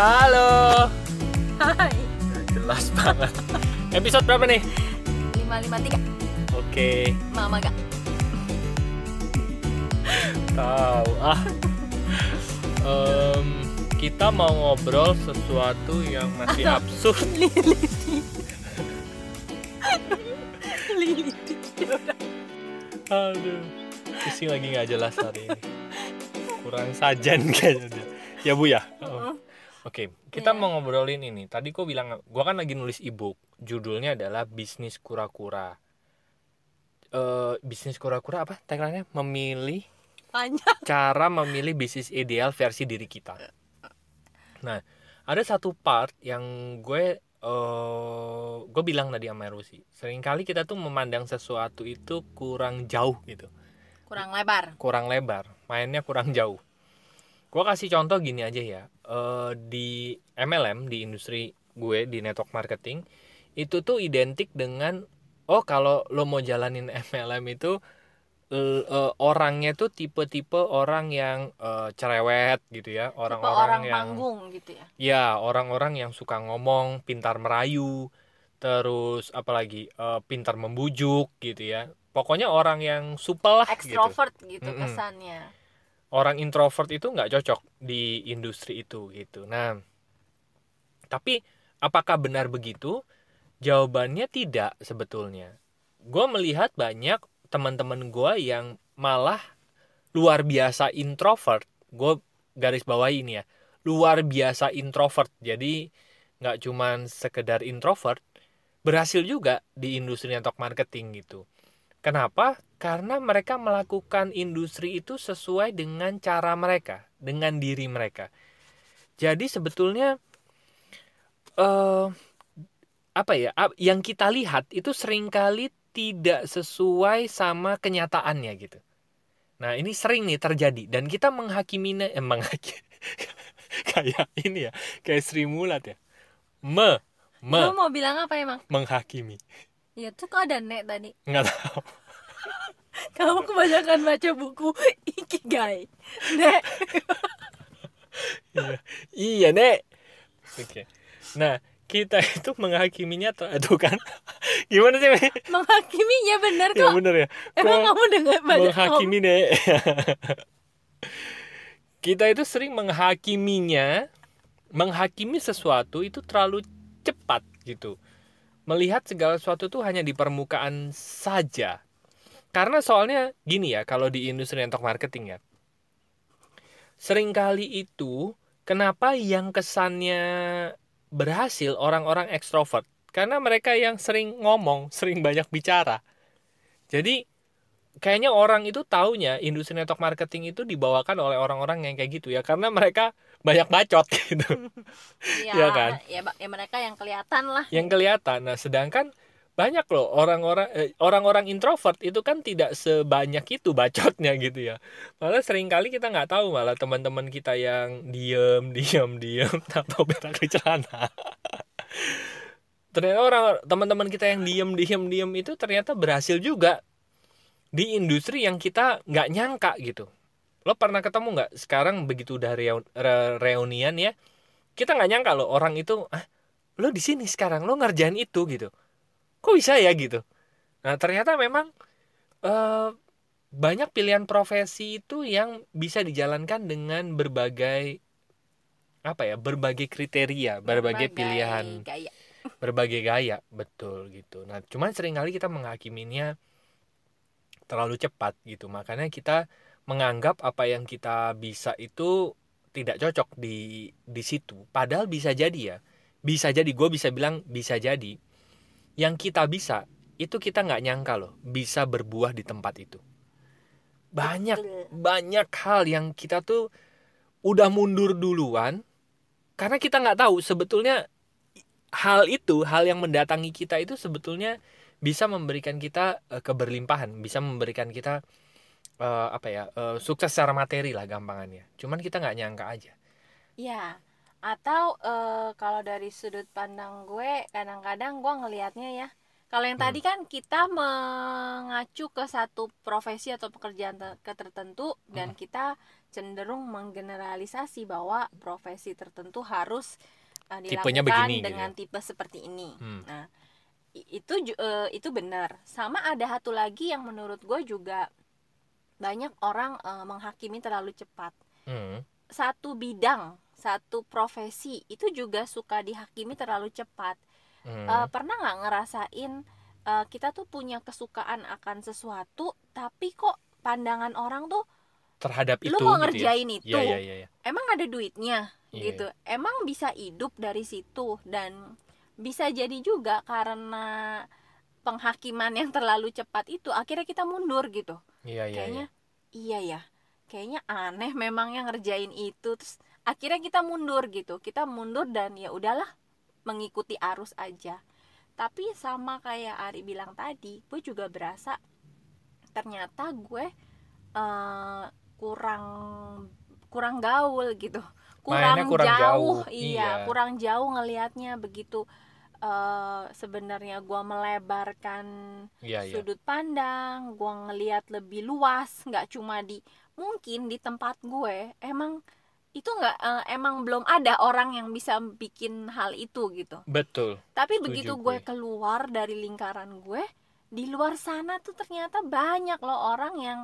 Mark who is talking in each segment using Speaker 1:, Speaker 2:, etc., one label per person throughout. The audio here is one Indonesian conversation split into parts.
Speaker 1: Halo.
Speaker 2: Hai.
Speaker 1: Jelas banget. Episode berapa nih?
Speaker 2: 553.
Speaker 1: Oke,
Speaker 2: Mama gak?
Speaker 1: tahu ah. Em, kita mau ngobrol sesuatu yang masih absurd.
Speaker 2: Lili.
Speaker 1: Aduh, isi lagi nggak jelas hari ini. Kurang sajan kayaknya. Ya bu ya. Oke, kita
Speaker 2: Iya.
Speaker 1: mau ngobrolin ini. Tadi kok bilang, gua kan lagi nulis ebook. Judulnya adalah bisnis kura-kura. Eh, bisnis kura-kura apa? Tagline-nya memilih
Speaker 2: Panjang.
Speaker 1: cara memilih bisnis ideal versi diri kita. Nah, ada satu part yang gue eh gue bilang tadi sama Rusi, sering kali kita tuh memandang sesuatu itu kurang jauh gitu,
Speaker 2: Kurang lebar.
Speaker 1: kurang lebar, mainnya kurang jauh. Gue kasih contoh gini aja ya, eh di MLM di industri gue di network marketing itu tuh identik dengan oh kalau lo mau jalanin MLM itu l- eh, orangnya tuh tipe-tipe orang yang eh, cerewet gitu ya orang-orang
Speaker 2: orang
Speaker 1: yang
Speaker 2: panggung gitu ya.
Speaker 1: ya orang-orang yang suka ngomong pintar merayu terus apalagi eh, pintar membujuk gitu ya pokoknya orang yang supel lah gitu
Speaker 2: Extrovert gitu,
Speaker 1: Mm-mm.
Speaker 2: kesannya.
Speaker 1: Orang introvert itu nggak cocok di industri itu gitu. Nah tapi apakah benar begitu? Jawabannya tidak sebetulnya. Gue melihat banyak teman-teman gue yang malah luar biasa introvert. Gue garis bawah ini ya luar biasa introvert. Jadi nggak cuman sekedar introvert berhasil juga di industri network marketing gitu. Kenapa karena mereka melakukan industri itu sesuai dengan cara mereka dengan diri mereka jadi sebetulnya eh apa ya yang kita lihat itu sering kali tidak sesuai sama kenyataannya gitu. Nah ini sering nih terjadi dan kita menghakiminya eh, menghaki- kayak ini ya kayak Sri Mulat ya me me
Speaker 2: Lo mau bilang apa emang?
Speaker 1: menghakimi
Speaker 2: Ya tuh kok ada nek tadi.
Speaker 1: nggak tahu
Speaker 2: Kamu kebanyakan baca buku Ikigai. Nek.
Speaker 1: iya. Iya nek. Oke. Nah kita itu menghakiminya tuh kan. Gimana sih Me?
Speaker 2: Menghakiminya benar
Speaker 1: ya
Speaker 2: kok.
Speaker 1: bener ya.
Speaker 2: Emang kamu dengar baca
Speaker 1: menghakimi deh kita itu sering menghakiminya menghakimi sesuatu itu terlalu cepat gitu. Melihat segala sesuatu tuh hanya di permukaan saja karena soalnya gini ya kalau di industri network marketing ya. Seringkali itu kenapa yang kesannya berhasil orang-orang ekstrovert? Karena mereka yang sering ngomong sering banyak bicara. Jadi kayaknya orang itu taunya industri network marketing itu dibawakan oleh orang-orang yang kayak gitu ya. Karena mereka banyak bacot gitu.
Speaker 2: Ya,
Speaker 1: Iya kan?
Speaker 2: ya, ya mereka yang kelihatan lah.
Speaker 1: yang kelihatan. Nah sedangkan banyak loh orang-orang eh, orang-orang introvert itu kan tidak sebanyak itu bacotnya gitu ya. Malah sering kali kita nggak tahu malah teman-teman kita yang diem diem diem atau berak di celana ternyata orang teman-teman kita yang diem diem diem itu ternyata berhasil juga di industri yang kita nggak nyangka gitu. Lo pernah ketemu nggak? Sekarang begitu udah re- reunian ya kita nggak nyangka loh orang itu ah lo di sini sekarang lo ngerjain itu gitu kok bisa ya gitu? Nah ternyata memang eh, banyak pilihan profesi itu yang bisa dijalankan dengan berbagai apa ya berbagai kriteria berbagai pilihan.
Speaker 2: gaya.
Speaker 1: berbagai gaya betul gitu. Nah cuman sering kali kita menghakiminya terlalu cepat gitu. Makanya kita menganggap apa yang kita bisa itu tidak cocok di di situ. Padahal bisa jadi ya. Bisa jadi gue bisa bilang bisa jadi yang kita bisa itu kita nggak nyangka loh bisa berbuah di tempat itu. Banyak
Speaker 2: Betul.
Speaker 1: banyak hal yang kita tuh udah mundur duluan karena kita nggak tahu sebetulnya hal itu hal yang mendatangi kita itu sebetulnya bisa memberikan kita eh, keberlimpahan bisa memberikan kita eh, apa ya eh, sukses secara materi lah gampangannya. Cuman kita nggak nyangka aja.
Speaker 2: Ya, atau eh, kalau dari sudut pandang gue, kadang-kadang gue ngelihatnya ya, Kalau yang
Speaker 1: Hmm.
Speaker 2: tadi kan kita mengacu ke satu profesi atau pekerjaan te- ke tertentu dan
Speaker 1: Hmm.
Speaker 2: kita cenderung menggeneralisasi bahwa profesi tertentu harus uh,
Speaker 1: Tipenya
Speaker 2: dilakukan
Speaker 1: begini gitu
Speaker 2: dengan
Speaker 1: ya.
Speaker 2: tipe seperti ini.
Speaker 1: Hmm.
Speaker 2: Nah, itu eh, itu benar. Sama ada satu lagi yang menurut gue juga banyak orang eh, menghakimi terlalu cepat.
Speaker 1: Hmm.
Speaker 2: Satu bidang, satu profesi itu juga suka dihakimi terlalu cepat.
Speaker 1: Hmm.
Speaker 2: Eh, pernah nggak ngerasain eh, kita tuh punya kesukaan akan sesuatu, tapi kok pandangan orang tuh
Speaker 1: terhadap itu
Speaker 2: lu mau
Speaker 1: gitu ya.
Speaker 2: ngerjain itu,
Speaker 1: Iya, iya, iya, iya.
Speaker 2: emang ada duitnya
Speaker 1: Iya,
Speaker 2: gitu, emang bisa hidup dari situ dan bisa jadi juga karena penghakiman yang terlalu cepat itu akhirnya kita mundur gitu,
Speaker 1: Iya, iya,
Speaker 2: kayaknya
Speaker 1: iya.
Speaker 2: iya ya, kayaknya aneh memang yang ngerjain itu, terus akhirnya kita mundur gitu, kita mundur dan ya udahlah mengikuti arus aja. Tapi sama kayak Ari bilang tadi, gue juga berasa ternyata gue eh, kurang kurang gaul gitu, kurang,
Speaker 1: Mainnya kurang
Speaker 2: jauh,
Speaker 1: jauh,
Speaker 2: iya,
Speaker 1: iya.
Speaker 2: kurang jauh ngelihatnya begitu. eh, sebenarnya gue melebarkan
Speaker 1: Iya, iya.
Speaker 2: sudut pandang, gue ngelihat lebih luas, nggak cuma di mungkin di tempat gue emang itu nggak eh, emang belum ada orang yang bisa bikin hal itu gitu.
Speaker 1: Betul.
Speaker 2: Tapi
Speaker 1: Setuju
Speaker 2: begitu
Speaker 1: gue.
Speaker 2: gue keluar dari lingkaran gue, di luar sana tuh ternyata banyak loh orang yang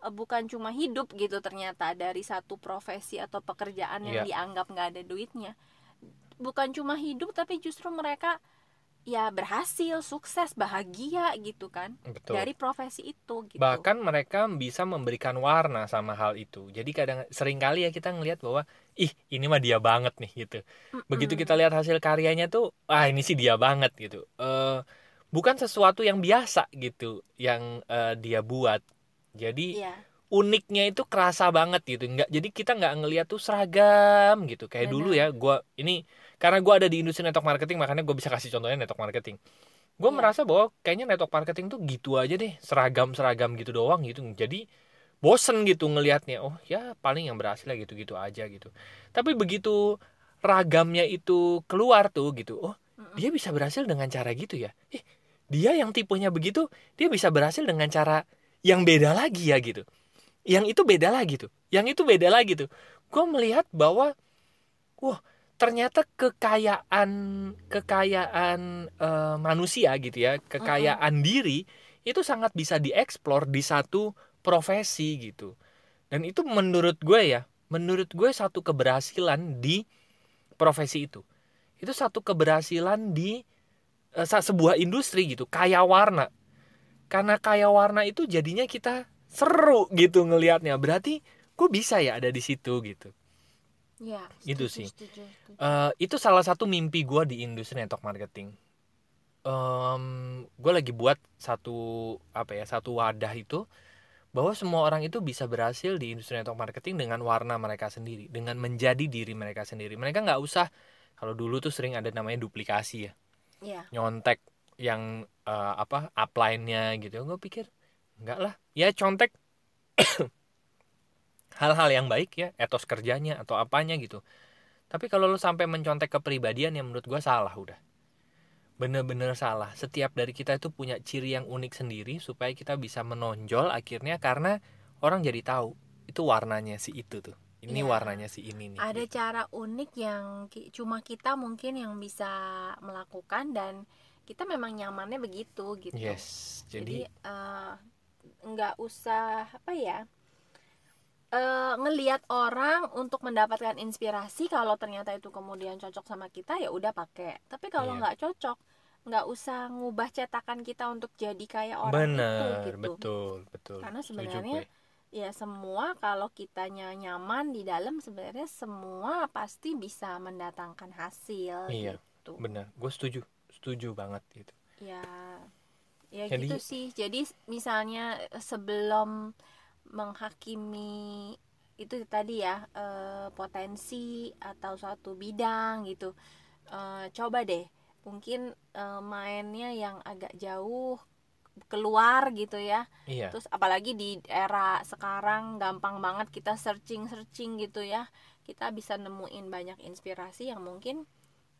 Speaker 2: eh, bukan cuma hidup gitu ternyata dari satu profesi atau pekerjaan yang
Speaker 1: Iya.
Speaker 2: dianggap nggak ada duitnya. Bukan cuma hidup tapi justru mereka ya berhasil, sukses, bahagia gitu kan
Speaker 1: Betul.
Speaker 2: dari profesi itu gitu.
Speaker 1: Bahkan mereka bisa memberikan warna sama hal itu. Jadi kadang sering kali ya kita ngelihat bahwa ih ini mah dia banget nih gitu.
Speaker 2: Mm-mm.
Speaker 1: Begitu kita lihat hasil karyanya tuh, ah ini sih dia banget gitu. Eh bukan sesuatu yang biasa gitu yang eh, dia buat. Jadi
Speaker 2: Iya,
Speaker 1: uniknya itu kerasa banget gitu. Nggak jadi kita nggak ngelihat tuh seragam gitu. Kayak dulu ya, gua ini karena gua ada di industri network marketing makanya gue bisa kasih contohnya network marketing. Gue
Speaker 2: Iya.
Speaker 1: merasa bahwa kayaknya network marketing tuh gitu aja deh, seragam-seragam gitu doang gitu. Jadi bosen gitu ngelihatnya. Oh ya paling yang berhasil ya gitu-gitu aja gitu. Tapi begitu ragamnya itu keluar tuh gitu. Oh dia bisa berhasil dengan cara gitu ya. Eh dia yang tipenya begitu, dia bisa berhasil dengan cara yang beda lagi ya gitu. Yang itu beda lagi tuh. Yang itu beda lagi tuh. Gue melihat bahwa, wah ternyata kekayaan kekayaan eh, manusia gitu ya, kekayaan diri itu sangat bisa dieksplor di satu profesi gitu. Dan itu menurut gue ya, menurut gue satu keberhasilan di profesi itu. Itu satu keberhasilan di sa- sebuah industri gitu, kaya warna. Karena kaya warna itu jadinya kita seru gitu ngelihatnya. Berarti gue bisa ya ada di situ gitu.
Speaker 2: Iya,
Speaker 1: Itu
Speaker 2: setuju,
Speaker 1: sih.
Speaker 2: setuju, setuju.
Speaker 1: Eh, itu salah satu mimpi gue di industri network marketing. gue lagi buat satu apa ya satu wadah itu bahwa semua orang itu bisa berhasil di industri network marketing dengan warna mereka sendiri, dengan menjadi diri mereka sendiri. Mereka nggak usah kalau dulu tuh sering ada namanya duplikasi ya,
Speaker 2: Iya,
Speaker 1: nyontek yang eh, apa upline-nya gitu. Gue pikir enggak lah, ya contek hal-hal yang baik ya, etos kerjanya atau apanya gitu. Tapi kalau lu sampai mencontek kepribadian yang menurut gua salah udah. Bener-bener salah. Setiap dari kita itu punya ciri yang unik sendiri supaya kita bisa menonjol akhirnya karena orang jadi tahu itu warnanya si itu tuh. Ini
Speaker 2: Iya.
Speaker 1: warnanya si ini nih.
Speaker 2: ada
Speaker 1: gitu.
Speaker 2: cara unik yang ki- cuma kita mungkin yang bisa melakukan dan kita memang nyamannya begitu gitu.
Speaker 1: Yes.
Speaker 2: Jadi
Speaker 1: Jadi,
Speaker 2: eh, nggak usah apa ya eh ngelihat orang untuk mendapatkan inspirasi kalau ternyata itu kemudian cocok sama kita ya udah pakai. Tapi kalau
Speaker 1: Iya.
Speaker 2: nggak cocok nggak usah ngubah cetakan kita untuk jadi kayak orang
Speaker 1: bener,
Speaker 2: itu gitu.
Speaker 1: betul, betul.
Speaker 2: Karena sebenarnya ya semua kalau kitanya nyaman di dalam sebenarnya semua pasti bisa mendatangkan hasil
Speaker 1: Iya,
Speaker 2: gitu.
Speaker 1: bener. Gue setuju, setuju banget gitu.
Speaker 2: Ya, ya
Speaker 1: Jadi-
Speaker 2: gitu sih. Jadi misalnya eh, sebelum menghakimi itu tadi ya eh, potensi atau suatu bidang gitu, eh, coba deh mungkin eh, mainnya yang agak jauh keluar gitu ya.
Speaker 1: Iya,
Speaker 2: Terus apalagi di era sekarang gampang banget kita searching searching gitu ya. Kita bisa nemuin banyak inspirasi yang mungkin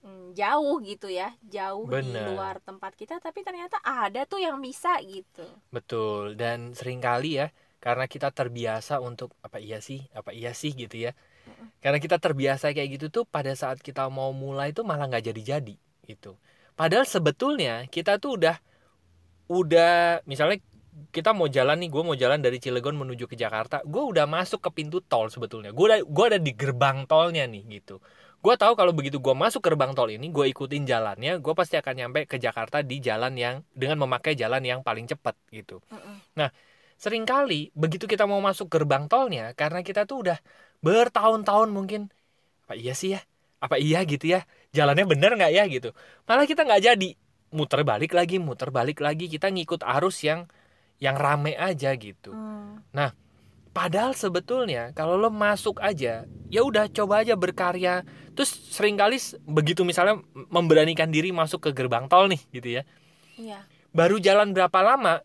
Speaker 2: mm, jauh gitu ya jauh di
Speaker 1: Bener.
Speaker 2: luar tempat kita tapi ternyata ada tuh yang bisa gitu
Speaker 1: Betul, dan sering kali ya, karena kita terbiasa untuk apa iya sih, apa iya sih gitu ya. Karena kita terbiasa kayak gitu tuh pada saat kita mau mulai tuh malah nggak jadi-jadi gitu. Padahal sebetulnya kita tuh udah udah misalnya kita mau jalan nih, gue mau jalan dari Cilegon menuju ke Jakarta, gue udah masuk ke pintu tol sebetulnya. Gue udah gue ada di gerbang tolnya nih gitu. Gue tahu kalau begitu gue masuk gerbang tol ini, gue ikutin jalannya, gue pasti akan nyampe ke Jakarta di jalan yang dengan memakai jalan yang paling cepat gitu.
Speaker 2: Mm-mm.
Speaker 1: Seringkali begitu kita mau masuk gerbang tolnya, karena kita tuh udah bertahun-tahun mungkin, apa iya sih ya, apa iya gitu ya, jalannya bener nggak ya gitu. Malah kita nggak jadi, muter balik lagi, muter balik lagi, kita ngikut arus yang yang rame aja gitu.
Speaker 2: Mm.
Speaker 1: Padahal sebetulnya kalau lo masuk aja, ya udah coba aja berkarya. Terus sering kali begitu misalnya memberanikan diri masuk ke gerbang tol nih gitu ya.
Speaker 2: iya
Speaker 1: Baru jalan berapa lama,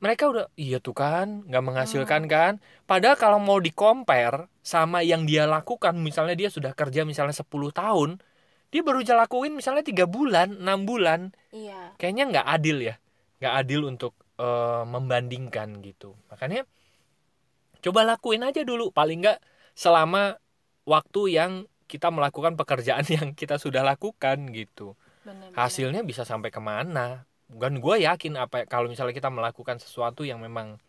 Speaker 1: mereka udah iya tuh kan nggak menghasilkan kan. Padahal kalau mau di compare sama yang dia lakukan, misalnya dia sudah kerja misalnya 10 tahun, dia baru lakuin misalnya tiga bulan, enam bulan,
Speaker 2: iya
Speaker 1: kayaknya nggak adil ya nggak adil untuk eh, membandingkan gitu makanya coba lakuin aja dulu paling nggak selama waktu yang kita melakukan pekerjaan yang kita sudah lakukan gitu.
Speaker 2: Benar
Speaker 1: hasilnya bisa sampai ke mana? Dan gue yakin apa kalau misalnya kita melakukan sesuatu yang memang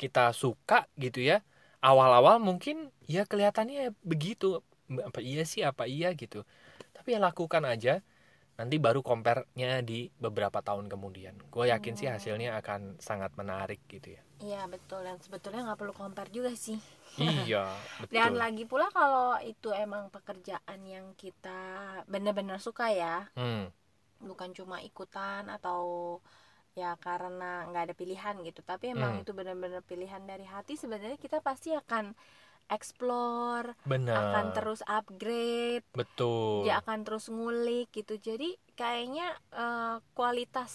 Speaker 1: kita suka gitu ya awal-awal mungkin ya kelihatannya begitu. Apa iya sih apa iya gitu. Tapi ya lakukan aja nanti baru compare-nya di beberapa tahun kemudian. Gue yakin sih
Speaker 2: Hmm.
Speaker 1: hasilnya akan sangat menarik gitu ya.
Speaker 2: Iya betul. Dan sebetulnya nggak perlu compare juga sih.
Speaker 1: Iya
Speaker 2: dan
Speaker 1: betul.
Speaker 2: lagi pula kalau itu emang pekerjaan yang kita benar-benar suka ya
Speaker 1: hmm,
Speaker 2: bukan cuma ikutan atau ya karena nggak ada pilihan gitu tapi emang
Speaker 1: Hmm.
Speaker 2: itu benar-benar pilihan dari hati sebenarnya kita pasti akan explore
Speaker 1: benar
Speaker 2: akan terus upgrade
Speaker 1: betul
Speaker 2: dia akan terus ngulik gitu jadi kayaknya eh, kualitas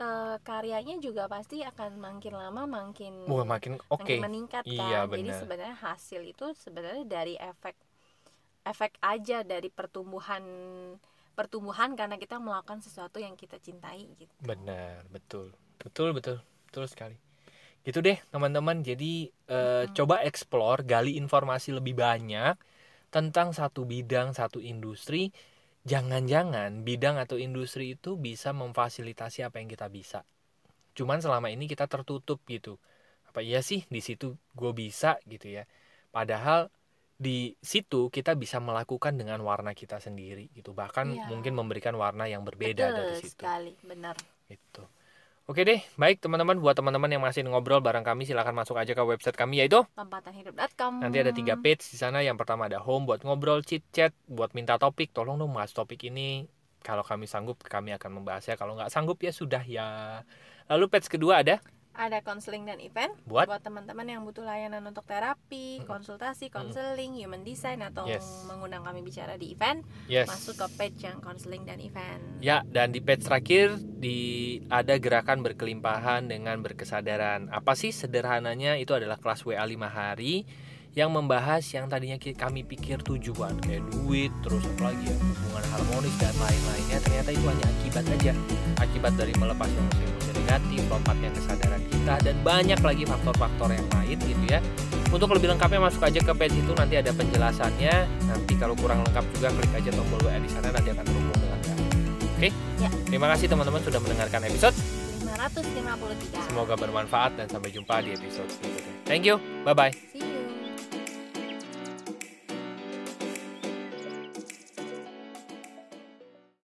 Speaker 2: eh, karyanya juga pasti akan makin lama makin
Speaker 1: Wah, makin oke
Speaker 2: makin meningkat kan
Speaker 1: Iya,
Speaker 2: jadi
Speaker 1: benar.
Speaker 2: sebenarnya hasil itu sebenarnya dari efek efek aja dari pertumbuhan pertumbuhan karena kita melakukan sesuatu yang kita cintai gitu
Speaker 1: Benar, betul. Betul, betul. Betul sekali. Gitu deh, teman-teman. Jadi eh,
Speaker 2: Mm-mm.
Speaker 1: coba explore, gali informasi lebih banyak tentang satu bidang, satu industri. Jangan-jangan bidang atau industri itu bisa memfasilitasi apa yang kita bisa. Cuman selama ini kita tertutup gitu. Apa iya sih di situ gue bisa gitu ya. Padahal di situ kita bisa melakukan dengan warna kita sendiri gitu. Bahkan
Speaker 2: Iya.
Speaker 1: mungkin memberikan warna yang berbeda
Speaker 2: betul
Speaker 1: dari situ.
Speaker 2: sekali benar
Speaker 1: Itu. Oke deh, baik teman-teman buat teman-teman yang masih ngobrol bareng kami silahkan masuk aja ke website kami yaitu
Speaker 2: lompatanhidup.com
Speaker 1: nanti ada tiga page di sana. Yang pertama ada home buat ngobrol, chit chat, buat minta topik. Tolong dong mas topik ini kalau kami sanggup kami akan membahasnya. Kalau nggak sanggup ya sudah ya. Lalu page kedua ada
Speaker 2: ada konseling dan event
Speaker 1: buat
Speaker 2: buat teman-teman yang butuh layanan untuk terapi,
Speaker 1: Mm-mm.
Speaker 2: konsultasi, konseling, human design atau
Speaker 1: Yes.
Speaker 2: mengundang kami bicara di event,
Speaker 1: yes.
Speaker 2: masuk ke page yang konseling dan event.
Speaker 1: Ya, dan di page terakhir di ada gerakan berkelimpahan dengan berkesadaran. Apa sih sederhananya itu adalah kelas WA 5 hari yang membahas yang tadinya kami pikir tujuan kayak duit, terus apa lagi ya, hubungan harmonis dan lain-lainnya ternyata itu hanya akibat aja. Akibat dari melepas emosi-emosi negatif, lompatnya kesadaran kita dan banyak lagi faktor-faktor yang lain gitu ya. Untuk lebih lengkapnya masuk aja ke page itu nanti ada penjelasannya. Nanti kalau kurang lengkap juga klik aja tombol WA di sana nanti akan terhubung dengan kami. Oke?
Speaker 2: Ya.
Speaker 1: Terima kasih teman-teman sudah mendengarkan episode.
Speaker 2: 553.
Speaker 1: Semoga bermanfaat dan sampai jumpa di episode berikutnya. Thank you. Bye bye.
Speaker 2: See you.